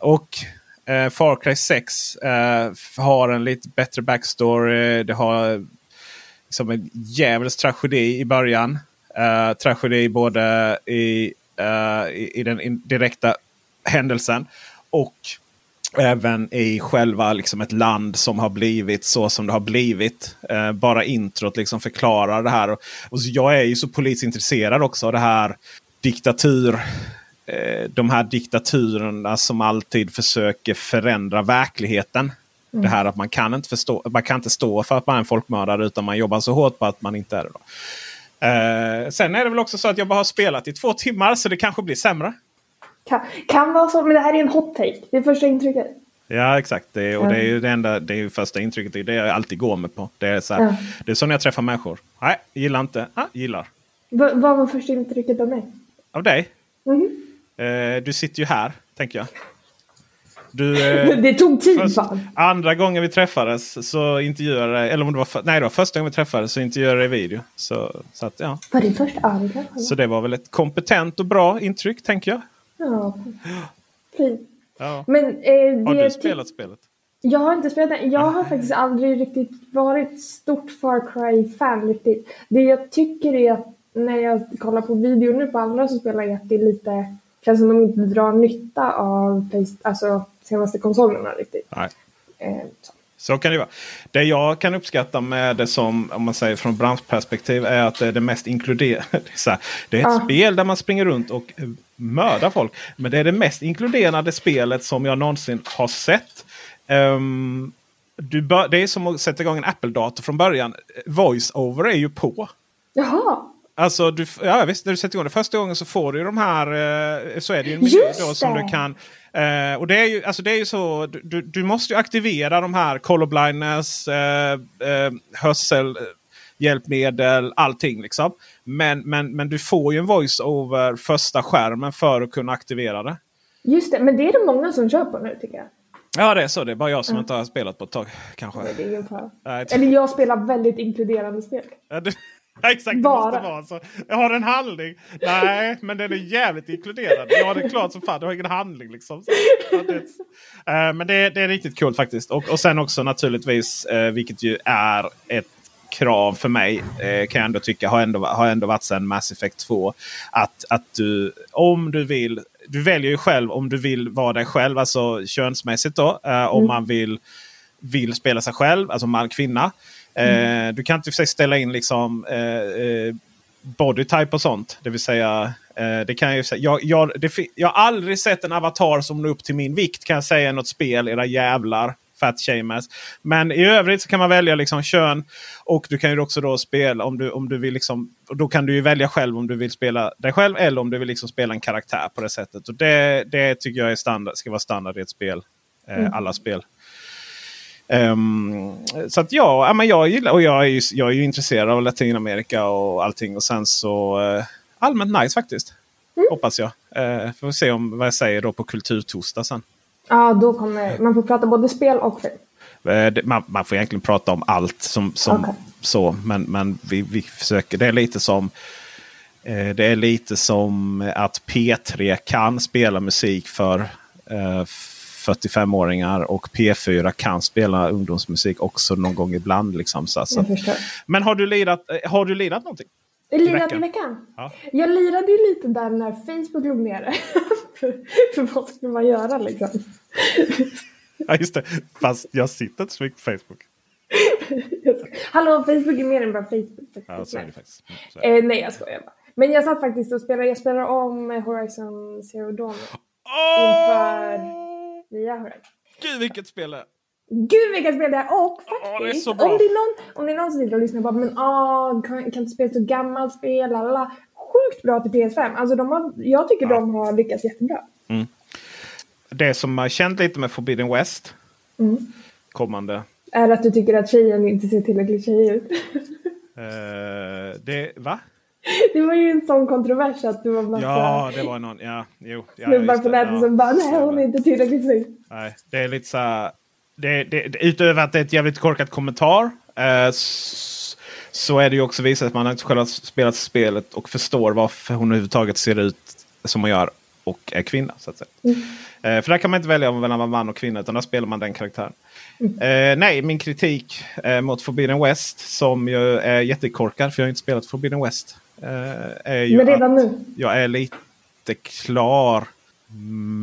Och eh, Far Cry 6 eh, har en lite bättre backstory. Det har liksom en djävulsk tragedi i början. Eh, tragedi både i, eh, i, i den in, direkta händelsen och även i själva liksom ett land som har blivit så som det har blivit. Eh, bara introt liksom förklarar det här. Och, och jag är ju så politiskt intresserad också av det här diktatur eh, de här diktaturerna som alltid försöker förändra verkligheten. Det här att man kan, inte förstå, man kan inte stå för att man är en folkmördare utan man jobbar så hårt på att man inte är det. Då. Eh, sen är det väl också så att jag bara har spelat i två timmar så det kanske blir sämre. Kan, kan vara så, men det här är en hot take. Det är första intrycket. Ja exakt. Det, och det är ju det enda det är första intrycket. Det är det jag alltid går med på. Det är, så här, Ja. det är så när jag träffar människor. Nej, gillar inte. Ah, gillar. Va, vad var första intrycket av mig? Av dig? Mhm. Eh, du sitter ju här, tänker jag. Du, <laughs> eh, det tog tid Först, fan. andra gången vi träffades så intervjuade eller om det var för, nej, det var första gången vi träffades så intervjuade jag i video. Så, så, att, ja. Var det första? Kanske så det var väl ett kompetent och bra intryck tänker jag. Ja. Ja. Men eh, Har det du spelat spelet? Jag har inte spelat den. Jag har faktiskt aldrig riktigt varit stort Far Cry-fan riktigt. Det jag tycker är att när jag kollar på video nu på andra som spelar är att det är lite känns som de inte drar nytta av alltså, senaste konsolerna riktigt. Nej. Eh, så. Så kan det vara. Det jag kan uppskatta med det som, om man säger från branschperspektiv, är att det är det mest inkluderande. <laughs> Det är, det ett Ja. spel där man springer runt och mördar folk. Men det är det mest inkluderande spelet som jag någonsin har sett. Ehm, du bör, det är som att sätta igång en Apple-dator från början. Voice-over är ju på. Jaha! Alltså, du, ja, visst, när du sätter igång det första gången så får du ju de här... Eh, så är det ju en miljö då som du kan... Eh, och det är ju, alltså det är ju så... Du, du, måste ju aktivera de här colorblindness, eh, eh, hörsel, hjälpmedel, allting liksom. Men, men, men du får ju en voice-over första skärmen för att kunna aktivera det. Just det, men det är det många som kör på nu tycker jag. Ja, det är så. Det är bara jag som inte har spelat på ett tag. Kanske. Det är ingen fara. Nej, Eller jag spelar väldigt inkluderande spel. Ja, det, <laughs> ja, exakt, det Bara. måste vara så. Jag har en handling. Nej, men den är jävligt inkluderad. Ja, det är klart som fan. Du har ingen handling liksom. Så, det, eh, men det, det är riktigt kul faktiskt. Och, och sen också naturligtvis, eh, vilket ju är ett krav för mig, eh, kan jag ändå tycka, har ändå, har ändå varit sedan Mass Effect 2. Att, att du, om du vill, du väljer ju själv om du vill vara dig själv, alltså könsmässigt då. Eh, om man vill, vill spela sig själv, alltså man, kvinna. Eh, du kan inte ställa in liksom eh, eh, bodytype och sånt. Det vill säga, eh, det kan jag, ju säga. Jag, jag, det, jag har aldrig sett en avatar som når upp till min vikt kan jag säga i något spel, era jävlar. Fat Shamas. Men i övrigt så kan man välja liksom kön. Och du kan ju också då spela om du, om du vill liksom. Och då kan du ju välja själv om du vill spela dig själv eller om du vill liksom spela en karaktär på det sättet. Och det, det tycker jag är standard, ska vara standard i ett spel. Eh, Mm. Alla spel. Ehm, så att ja, men jag gillar och jag är, ju, jag är ju intresserad av Latinamerika och allting. Och sen så eh, allmänt nice faktiskt. Hoppas jag. Eh, får se om vad jag säger då på Kulturtorsdag sen. Ja, då kommer man får prata både spel och film. Eh, Man, man får egentligen prata om allt som, som Okej. så. Men, men vi, vi försöker. Det är lite som eh, det är lite som att P3 kan spela musik för eh, 45-åringar och P4 kan spela ungdomsmusik också någon gång ibland. Liksom, så, så. Men har du lirat, eh, har du lirat någonting? Veckan. i veckan. Ja. Jag lirade ju lite där när Facebook låg nere. <laughs> för, för vad skulle man göra liksom? Ja, just det. Fast jag sitter inte så mycket på Facebook. <laughs> Hallå, Facebook är mer än bara Facebook. Ja, så är det faktiskt. Mm. Eh, nej, jag skojar bara. Men jag satt faktiskt och spelade, jag spelade om Horizon Zero Dawn. Inför nya Horizon. Gud vilket spel det är! Gud vilka spel det är! Och det är faktiskt, så bra. om, det är någon, om det är någon som sitter och lyssnar på men ah, kan, kan inte spela så gammalt spel, lalala. Sjukt bra till PS5. Alltså de har, jag tycker de har lyckats jättebra. Det som man känt lite med Forbidden West. Mm. Kommande. Är att du tycker att tjejen inte ser tillräckligt tjejig ut. Eh, det, va? Det var ju en sån kontrovers att det var massa Ja, det var någon. Ja, jo. Ja, snubbar på nätet Ja, som bara nej hon är inte tillräckligt snygg. Nej, det är lite så här. Det, det, utöver att det är ett jävligt korkat kommentar. Eh, så är det ju också visat att man inte själv har spelat spelet och förstår varför hon överhuvudtaget ser ut som hon gör och är kvinna. Så att säga. Eh, för där kan man inte välja mellan att vara man och kvinna utan där spelar man den karaktären. Eh, nej, min kritik eh, mot Forbidden West som ju är jättekorkad för jag har inte spelat Forbidden West. Eh, är ju Men redan nu. jag är lite klar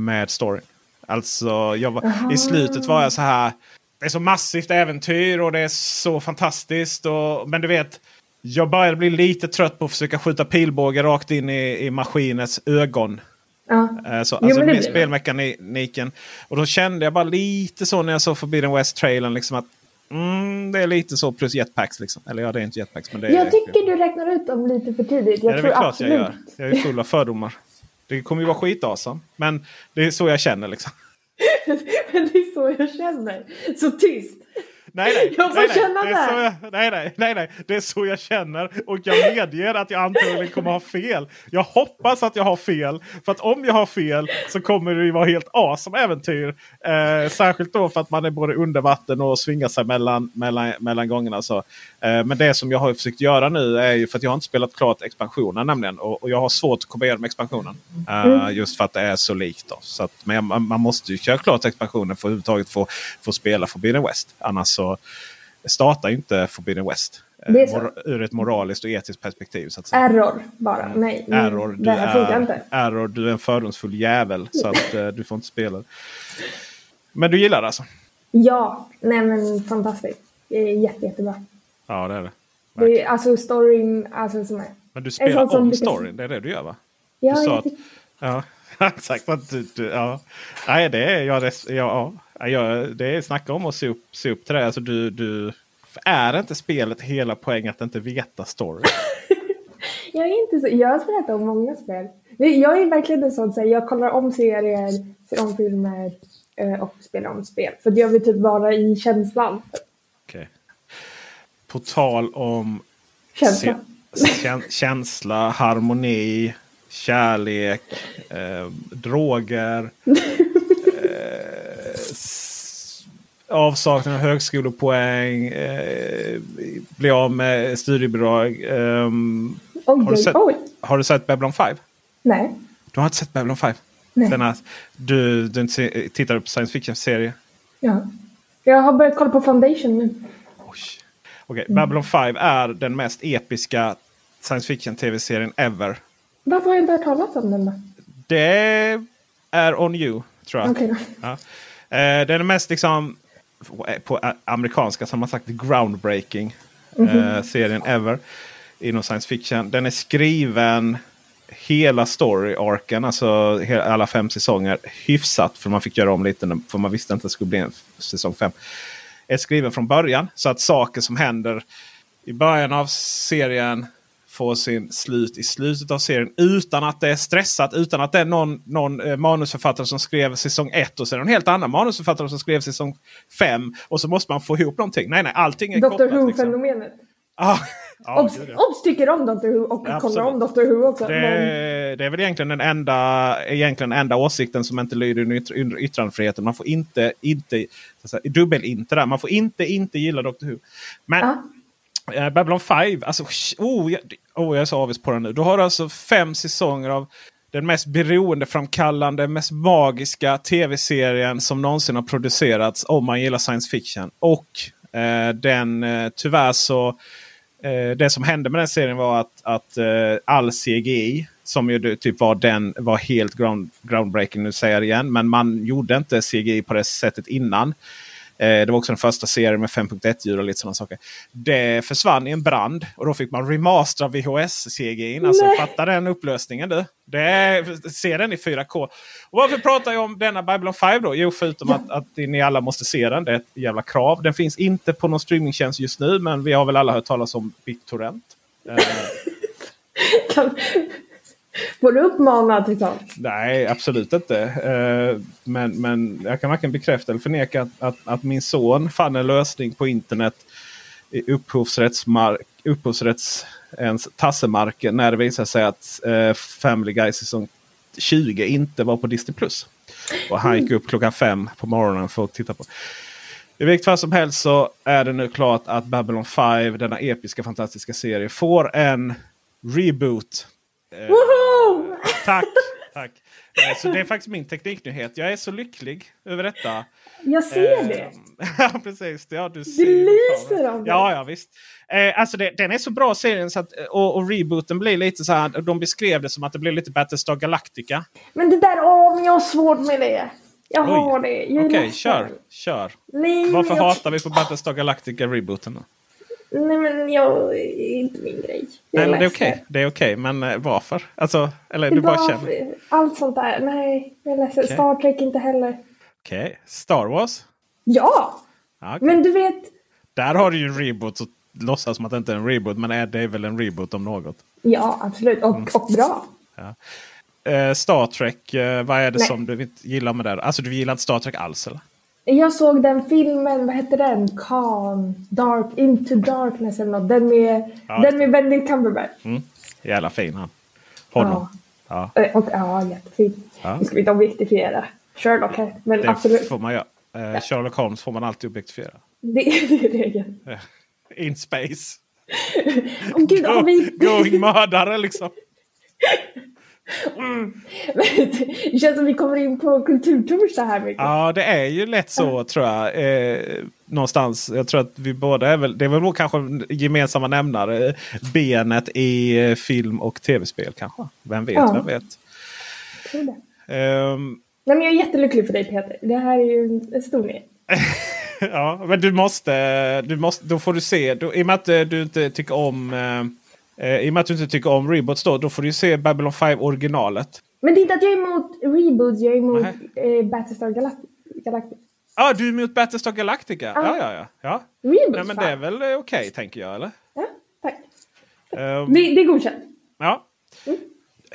med storyn. Alltså, var, i slutet var jag så här. Det är så massivt äventyr och det är så fantastiskt. Och, men du vet, jag började bli lite trött på att försöka skjuta pilbåge rakt in i, i maskinens ögon. Ja. Eh, Så, Jo, alltså det med spelmekaniken. Och då kände jag bara lite så när jag såg Forbidden West-trailern. Liksom att mm, det är lite så plus jetpacks. Liksom. Eller ja, det är inte jetpacks. Men det är, Jag tycker du räknar ut dem lite för tidigt. Jag ja, det är klart absolut. jag gör. Jag är full av fördomar. Det kommer ju vara skitawesome. Alltså. Men det är så jag känner liksom. Men <laughs> det är så jag känner. Så tyst. Nej, nej. Jag får nej, nej. känna det. Är så jag, nej, nej, nej, nej. Det är så jag känner. Och jag medger att jag antagligen kommer ha fel. Jag hoppas att jag har fel. För att om jag har fel så kommer det ju vara helt awesome äventyr. Eh, särskilt då för att man är både under vatten och svingar sig mellan, mellan, mellan gångerna. Så. Eh, men det som jag har försökt göra nu är ju för att jag har inte spelat klart expansionen nämligen. Och, och jag har svårt att komma igenom expansionen. Eh, Just för att det är så likt. Då. Så att, men jag, man måste ju köra klart expansionen för att överhuvudtaget få, få spela Forbidden West. Annars så startar ju inte Forbidden West. eh, så. ur ett moraliskt och etiskt perspektiv. Så att säga. Error bara. Nej. mm, Error, du det här funkar är, inte. error, du är en fördomsfull jävel. Så att <laughs> eh, du får inte spela. Men du gillar det alltså? Ja, nej men fantastiskt. Jätte, jättebra. Ja det är det. Det är alltså storyn, alltså som är. Men du spelar om lyckas- storyn, det är det du gör va? Ja, du sa jag att, ja, <laughs> exakt. Du, du, ja. Nej, det är, ja, det, ja, ja, det är snacka om att se upp, se upp till det. Alltså, du, du, är inte spelet hela poängen att inte veta story? <laughs> Jag är inte så, jag har spelat om många spel. Jag är verkligen en sån, så här, jag kollar om serier, ser om filmer eh, och spelar om spel. För jag vill typ vara i känslan. Okej. På tal om Känsla. känsla, harmoni, kärlek, eh, droger. <laughs> eh, s- avsaknad av högskolepoäng. Eh, bli av med studiebidrag. ehm, Oj, har, du sett, har du sett Babylon 5? Nej. Du har inte sett Babylon 5? Nej. Denna, du du tittar på science fiction-serie? Ja. Jag har börjat kolla på Foundation nu. Oj. Okej, Babylon 5 är den mest episka science fiction tv-serien ever. Varför har jag inte hört talas om den då? Det är on you, tror jag. Då. Ja. Eh, det är den mest liksom, på ä- amerikanska som man sagt groundbreaking Mhm. eh, serien ever. Inom science fiction. Den är skriven hela story-arken, alltså alla fem säsonger, hyfsat. För man fick göra om lite, för man visste inte att det skulle bli en säsong fem. Är skriven från början så att saker som händer i början av serien får sin slut i slutet av serien utan att det är stressat. Utan att det är någon, någon eh, manusförfattare som skrev säsong 1 och sen en helt annan manusförfattare som skrev säsong 5. Och så måste man få ihop någonting. Nej, nej, allting är Dr kopplat. Liksom. Who-fenomenet. Ah, <laughs> ja, Obs, ja. Obs tycker om Dr Who och Ja, kollar om. Dr Who också. Det, Men, det är väl egentligen den enda, egentligen enda åsikten som inte lyder under yttrandefriheten. Man får inte, inte säga, dubbel inte där. Man får inte, inte gilla Dr Who. Men ja. eh, Babylon 5, alltså, oh, jag, oh, jag är så avis på den nu. Du har alltså fem säsonger av den mest beroendeframkallande, mest magiska tv-serien som någonsin har producerats om man gillar science fiction. Och eh, den eh, tyvärr så eh, det som hände med den serien var att, att eh, all CGI som ju typ var den var helt ground, groundbreaking. Nu säger jag det igen. Men man gjorde inte CGI på det sättet innan. Eh, det var också den första serien med 5.1-ljud och lite sådana saker. Det försvann i en brand och då fick man remastera VHS-CGI. Alltså fatta den upplösningen du. Det se den i 4K. Och varför pratar jag om denna Babylon 5 då? Jo, förutom att, att ni alla måste se den. Det är ett jävla krav. Den finns inte på någon streamingtjänst just nu. Men vi har väl alla hört talas om BitTorrent. Eh, <laughs> kan, får du uppmana till sånt? Nej, absolut inte. Eh, men, men jag kan varken bekräfta eller förneka att, att, att min son fann en lösning på internet i upphovsrättsmark, upphovsrätts ens tassemarken när det visade sig att eh, Family Guy säsong 20 inte var på Disney+. Och han gick upp klockan fem på morgonen för att titta på. I vilket fall som helst så är det nu klart att Babylon 5, denna episka fantastiska serie, får en reboot. Eh, Woho! Tack! <laughs> tack. Eh, Så det är faktiskt min tekniknyhet. Jag är så lycklig över detta. Jag ser Eh, det. <laughs> ja, precis. Ja, du ser ju lyser av det. Ja, ja visst. Eh, alltså det, den är så bra serien så att, och, och rebooten blir lite så här. De beskrev det som att det blir lite Battlestar Galactica. Men det där, åh, men jag har svårt med det. Jag Oj. har det. Okej, ledsen. kör. Kör. Nej, Varför jag, hatar vi på Battlestar Galactica-rebooten? då? Nej, men jag inte min grej. Jag Nej, det är okej. Det är okej. Men eh, varför? Alltså, eller du bara bara känner. Allt sånt där. Nej, jag ledsen. Okej. Star Trek inte heller. Okej. Star Wars? Ja! Ja. Men du vet. Där har du ju en reboot. Så låtsas som att det inte är en reboot. Men är det är väl en reboot om något. Ja, absolut. Och, Mm. och bra. Eh, Star Trek, eh, vad är det Nej. som du inte gillar med det? Alltså du gillar inte Star Trek alls eller? Jag såg den filmen, vad hette den? Khan, Dark, Into Darkness eller något. Den med, Ja, den med Benedict Cumberbatch. Mm. Jävla fin han. Honom. Ja. Eh, Och, ja, jättefin. Ja. Nu ska vi inte objektifiera Sherlock här. Men Det absolut. får man göra. Eh, Sherlock Holmes får man alltid objektifiera. Det, är regeln. In space. Åh gud, har vi... Going mördare liksom. <laughs> <laughs> det känns som vi kommer in på kulturtorsdag här mycket. Ja, det är ju lätt så tror jag. Eh, någonstans. Jag tror att vi båda är väl. Det är väl nog kanske en gemensamma nämnare. Benet i eh, film och tv-spel kanske. Vem vet, Ja. vem vet. Ehm, Nej, men jag är jättelycklig för dig Peter. Det här är ju en- en stor nyhet. <laughs> ja, men du måste, du måste. Då får du se. Då, I och med att eh, du inte tycker om. Eh, eh, I och med att du inte tycker om reboots då. Då får du se Babylon 5 originalet. Men det är inte att jag är emot reboots, jag är emot eh, Battlestar Galact- Galactica. Ja, ah, du är emot Battlestar Galactica? Ja, ja, ja. ja. Reboots, Nej, men det är väl eh, okej tänker jag, eller? Ja, tack. Ehm, Det, det är godkänt. ja.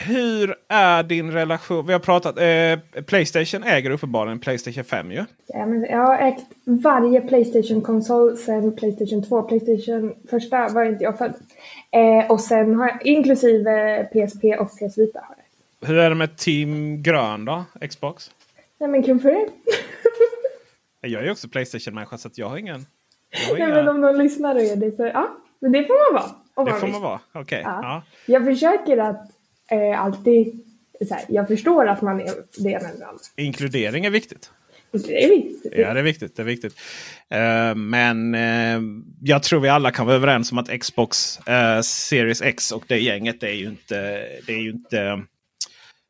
Hur är din relation? Vi har pratat. Eh, Playstation äger uppenbarligen Playstation 5 ju. Ja, men jag har ägt varje Playstation-konsol sedan Playstation 2. Playstation första var inte jag född. Eh, och sen har jag inklusive PSP och PS Vita. Har jag. Hur är det med Team Grön då? Xbox? Nej men kul för er. Jag är ju också Playstation-människa så att jag har ingen... Jag har Nej inga... men om någon lyssnar och är det så ja. Men det får man vara. Om Det man får vill. man vara. Okej. Ja. Ja. Jag försöker att eh, alltid här, jag förstår att man är det ena eller andra. Inkludering är viktigt. Det är viktigt. Ja, det är viktigt. Det är viktigt. Eh, men eh, jag tror vi alla kan vara överens om att Xbox eh, Series X och det gänget det är ju inte... Det är ju inte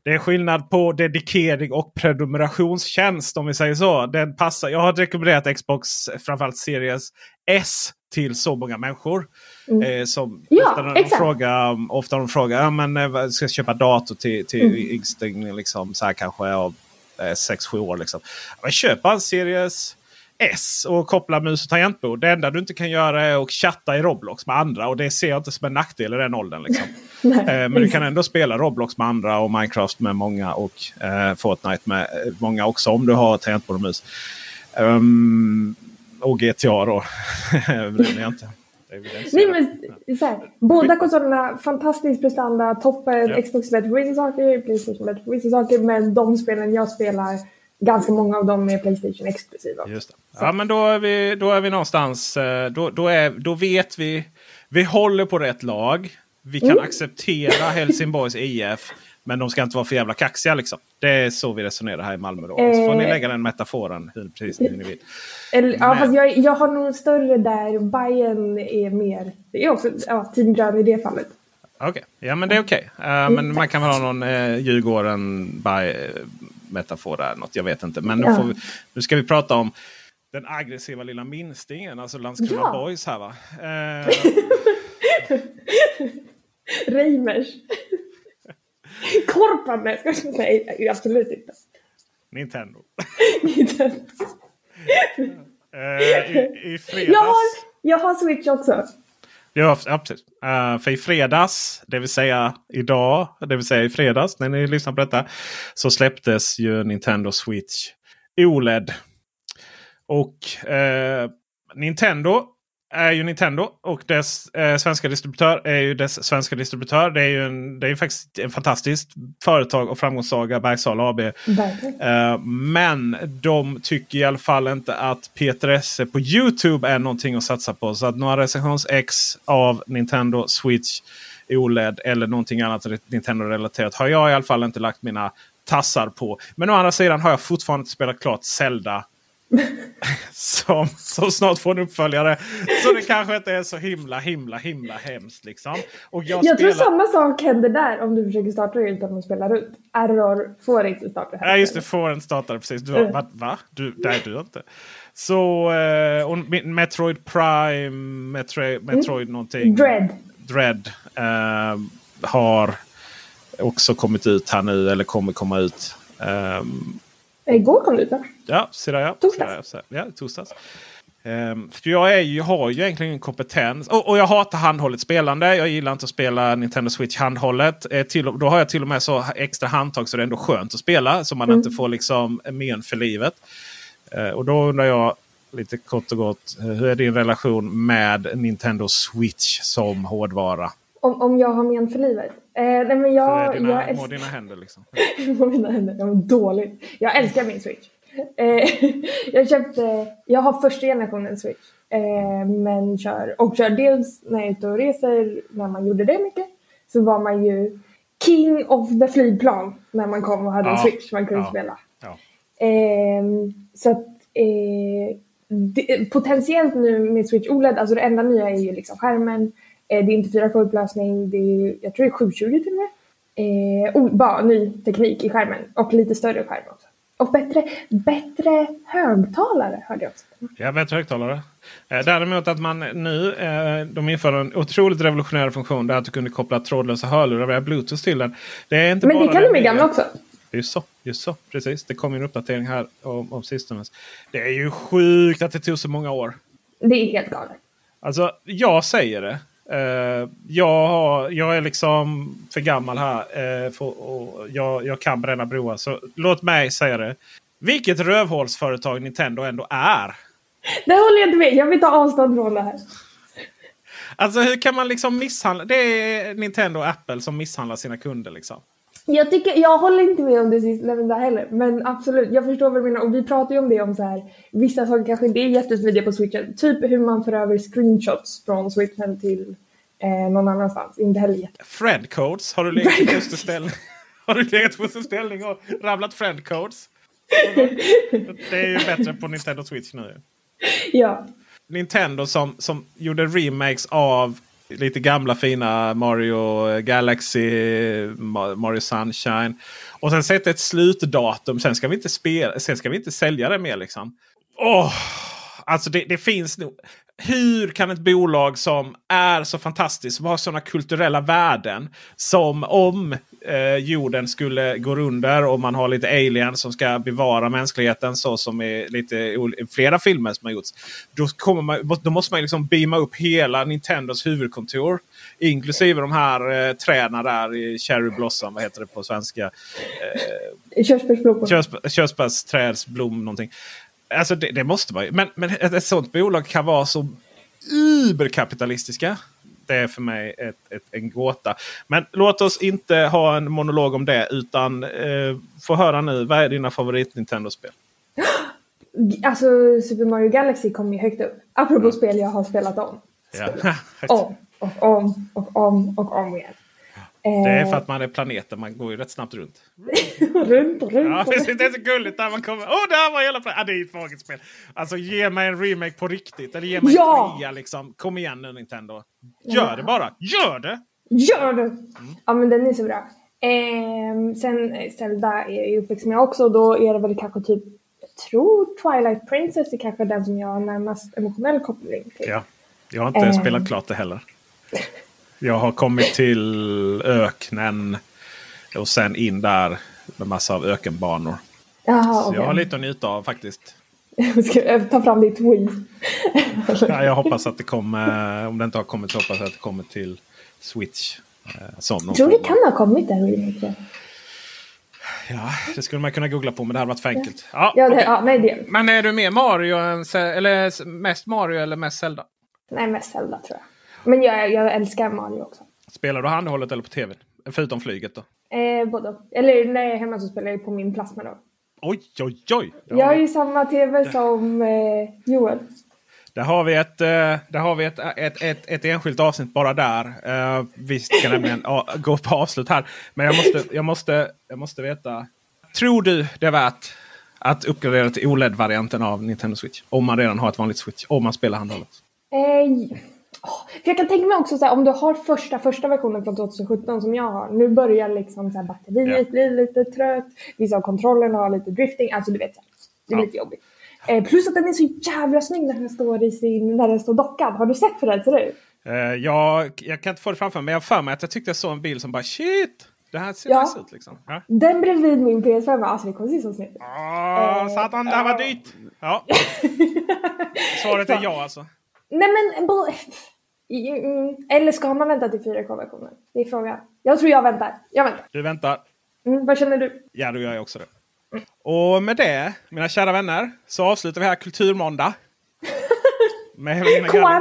det är skillnad på dedikering och prenumerationstjänst om vi säger så. Den passar. Jag har rekommenderat Xbox framförallt Series S till så många människor. Mm. Eh, som Ja, ofta när de frågar, ofta de frågar ja, men, ska jag köpa dator till, till Mm. liksom, så här kanske av 6-7 år. Liksom. Men köp en Series S och koppla mus och tangentbord. Det enda du inte kan göra är att chatta i Roblox med andra. Och det ser jag inte som en nackdel i den åldern. Liksom. <laughs> Nej, Eh, Men du kan ändå spela Roblox med andra och Minecraft med många och eh, Fortnite med eh, många också om du har tangentbord och mus. Ehm, och GTA då. <laughs> det jag inte. Det Nej, men så här, båda konsolerna, fantastisk prestanda, toppen, Ja. Xbox bättre på vissa saker, Playstation bättre på vissa saker, men de spelen jag spelar, ganska många av dem är Playstation exklusiva. Just det. Ja men då är vi, då är vi någonstans. eh, Då, då, är, då vet vi. Vi håller på rätt lag. Vi kan Mm. acceptera Helsingborgs IF. Men de ska inte vara för jävla kaxiga liksom. Det är så vi resonerar här i Malmö. Då. Så får ni Eh. lägga den metaforen hur, precis hur ni vill. Eller, ja, fast jag, jag har nog större där, Bayern är mer, det är också ja, Team Grön i det fallet. Okej, ja men det är okej. Eh, men man kan väl ha någon uh, Djurgården by, uh, metafor där. Något, jag vet inte. Men nu, Ja. vi, nu ska vi prata om den aggressiva lilla minstingen. Alltså Landskrona Ja. Boys här va. Eh, <laughs> Reimers. <laughs> Korpan, nej, absolut inte. Nintendo. Inte. Eh, i, I fredags. jag, har, jag har Switch också. Ja, ja, precis. Eh, för i fredags, det vill säga idag, det vill säga i fredags när ni lyssnar på detta. Så släpptes ju Nintendo Switch OLED. Och eh, Nintendo är ju Nintendo och dess eh, svenska distributör är ju dess svenska distributör. Det är ju en, det är ju faktiskt en fantastiskt företag och framgångssaga Bergsala AB. Eh, men de tycker i alla fall inte att Peter Esse på Youtube är någonting att satsa på. Så att några recensions-ex av Nintendo Switch OLED eller någonting annat Nintendo-relaterat har jag i alla fall inte lagt mina tassar på. Men å andra sidan har jag fortfarande inte spelat klart Zelda. <laughs> som, som snart får en uppföljare. Så det kanske inte är så himla himla himla hemskt. Liksom. Och jag, Jag tror spelar... samma sak händer där om du försöker starta utan att spela runt. Error får inte starta här. Ja just det, får en startare precis. Du, Mm. va? va? Du, nej du inte. Så eh, och Me- Metroid Prime, Metroid, Metroid någonting. Mm. Dread. Dread eh, har också kommit ut här nu eller kommer komma ut. Ehm, Igår kom det ut va? Ja, ser där ja. Torsdags. Ja, torsdags. Um, för jag är ju, har ju egentligen ingen kompetens. Och, och jag hatar handhållet spelande. Jag gillar inte att spela Nintendo Switch handhållet. Eh, till, då har jag till och med så extra handtag så det är ändå skönt att spela. Så man inte får liksom men för livet. Eh, och då undrar jag lite kort och gott. eh, hur är din relation med Nintendo Switch som hårdvara? Om, om jag har men för livet? Eh, nej men jag, dina, jag älskar... dina händer liksom? <laughs> på mina händer. Jag mår dåligt. Jag älskar min Switch. Eh, <laughs> jag köpte, jag har första generationen Switch. Eh, men kör, och kör dels när jag är ute och reser, när man gjorde det mycket. Så var man ju king of the flygplan när man kom och hade en Ja, Switch man kunde ja, spela. ja. Ehm, så att eh, det, potentiellt nu med Switch OLED, alltså det enda nya är ju liksom skärmen. Eh, det är inte 4K-upplösning, det är, jag tror det är 720 till och med. Eh, oh, bara ny teknik i skärmen och lite större skärm också. Och bättre, bättre högtalare hörde jag också. Ja, bättre högtalare. Eh, däremot att man nu, eh, de inför en otroligt revolutionerande funktion. Där att du kunde koppla trådlösa hörlurar via bluetooth till den. Det är inte Men bara det kan den du med gamla också. Just så, just så. Precis. Det kom en uppdatering här om, om sistone. Det är ju sjukt att det tog så många år. Det är helt galet. Alltså, jag säger det. Eh, jag, har, jag är liksom för gammal här. eh, för, och jag, jag kan bränna broar. Så låt mig säga det. Vilket rövhålsföretag Nintendo ändå är. Det håller jag inte med. Jag vill ta avstånd från det här. Alltså hur kan man liksom misshandla? Det är Nintendo och Apple som misshandlar sina kunder liksom. Jag, tycker, jag håller inte med om det sistnämnda heller, men absolut, jag förstår vad du menar. Och vi pratar ju om det om så här, vissa saker kanske inte är jättesmidiga på switchen. Typ hur man för över screenshots från switchen till eh, någon annanstans. Inte heller jätte... Friend codes. Har du legat Friend fosterställning? <laughs> Har du legat i fosterställning och rabblat friend codes? <laughs> Det är ju bättre på Nintendo Switch nu. Ja. Nintendo som, som gjorde remakes av lite gamla fina Mario Galaxy, Mario Sunshine. Och sen sätta ett slutdatum. Sen ska vi inte, spela, sen ska vi inte sälja det mer. liksom. Oh, alltså det, det finns nog hur kan ett bolag som är så fantastiskt, som har sådana kulturella värden. Som om eh, jorden skulle gå under och man har lite aliens som ska bevara mänskligheten. Så som i lite flera filmer som har gjorts. Då, kommer man, då måste man liksom beama upp hela Nintendos huvudkontor. Inklusive de här eh, träden där i Cherry Blossom. Vad heter det på svenska? Eh, Körsbärsblom. Körsbärsträdsblom någonting. Alltså det, det, måste man ju. Men, men ett, ett sånt bolag kan vara så uberkapitalistiska. Det är för mig ett, ett, en gåta. Men låt oss inte ha en monolog om det. Utan eh, få höra nu. Vad är dina favorit Nintendo-spel? <gasps> Alltså Super Mario Galaxy kommer ju högt upp. Apropå mm. spel jag har spelat om. Ja. <laughs> om och om och om och om igen. Det är för att man är planeten. Man går ju rätt snabbt runt. <laughs> runt, runt. Ja, det är så gulligt där man kommer. Åh, oh, där var hela planeten. Ah, det är ett fagert spel. Alltså ge mig en remake på riktigt. Eller ge mig ja! en trea liksom. Kom igen nu Nintendo. Gör ja. det bara. Gör det! Gör det! Mm. Ja men den är så bra. Eh, sen Zelda är ju uppväxt med också. Då är det väl kanske typ. Jag tror Twilight Princess är kanske den som jag har närmast emotionell koppling till. Ja. Jag har inte eh. spelat klart det heller. <laughs> Jag har kommit till öknen och sen in där med massa av ökenbanor. Jaha, så okay. jag har lite att njuta av faktiskt. <laughs> Ska jag ta fram ditt Wii? ja, jag hoppas att det kommer. Om det inte har kommit så hoppas jag att det kommer till Switch. Eh, som jag tror det kan ha kommit remake. Ja, det skulle man kunna googla på men det hade varit för enkelt. Ja, ja, det, okay. ja nej, det. Men är du mer Mario än, eller mest Mario eller mest Zelda? Nej, mest Zelda tror jag. Men jag, jag älskar Mario också. Spelar du handhållet eller på tv? Förutom flyget då? Eh, både Eller när jag är hemma så spelar jag på min plasma då. Oj, oj, oj! Jag har ju samma tv som eh, Joel. Där har vi ett, eh, där har vi ett, ett, ett, ett enskilt avsnitt bara där. Uh, vi ska nämligen gå på avslut här. Men jag måste, jag, måste, jag måste veta. Tror du det är värt att uppgradera till OLED-varianten av Nintendo Switch? Om man redan har ett vanligt Switch. Om man spelar handhållet. Eh, för jag kan tänka mig också så här, om du har första, första versionen från 2017 som jag har. Nu börjar liksom så här, batteriet bli lite trött. Vissa av kontrollerna har lite drifting. Alltså du vet, så här, det är lite jobbigt. Eh, plus att den är så jävla snygg när den står, i sin, när den står dockad. Har du sett hur den ser ut? Uh, ja, jag kan inte få det framför mig. Men jag har för mig att jag tyckte jag såg en bil som bara shit. Det här ser ja. nice ut liksom. Ja. Den bredvid min PS5. Alltså det kommer se så snyggt ut. Oh, uh, satan, det här var dyrt. Ja. <laughs> Svaret är ja alltså. Nej men Mm, eller ska man vänta till 4K-versionen? Det är frågan. Jag tror jag väntar. Jag väntar. Du väntar. Mm, vad känner du? Ja, då gör jag också det. Mm. Och med det, mina kära vänner, så avslutar vi här Kulturmåndag. <laughs> med Helena.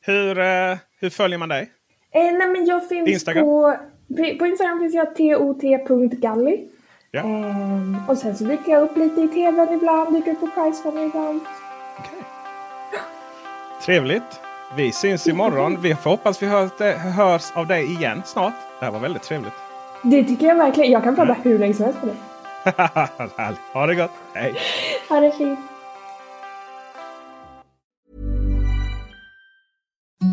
Hur, uh, hur följer man dig? Eh, nej, men jag finns Instagram. På, på Instagram finns jag tot.galli. Ja. Eh, och sen så dyker jag upp lite i tvn ibland, dyker upp på Pricefinder ibland. Okay. Trevligt. Vi syns imorgon. Vi får hoppas vi hörs, hörs av dig igen snart. Det här var väldigt trevligt. Det tycker jag verkligen. Jag kan prata hur länge som helst med dig. <laughs> ha det gott. Hej. Ha det fint.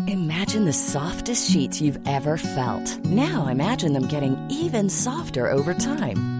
Imagine the softest sheets you've ever felt. Now imagine them getting even softer over time.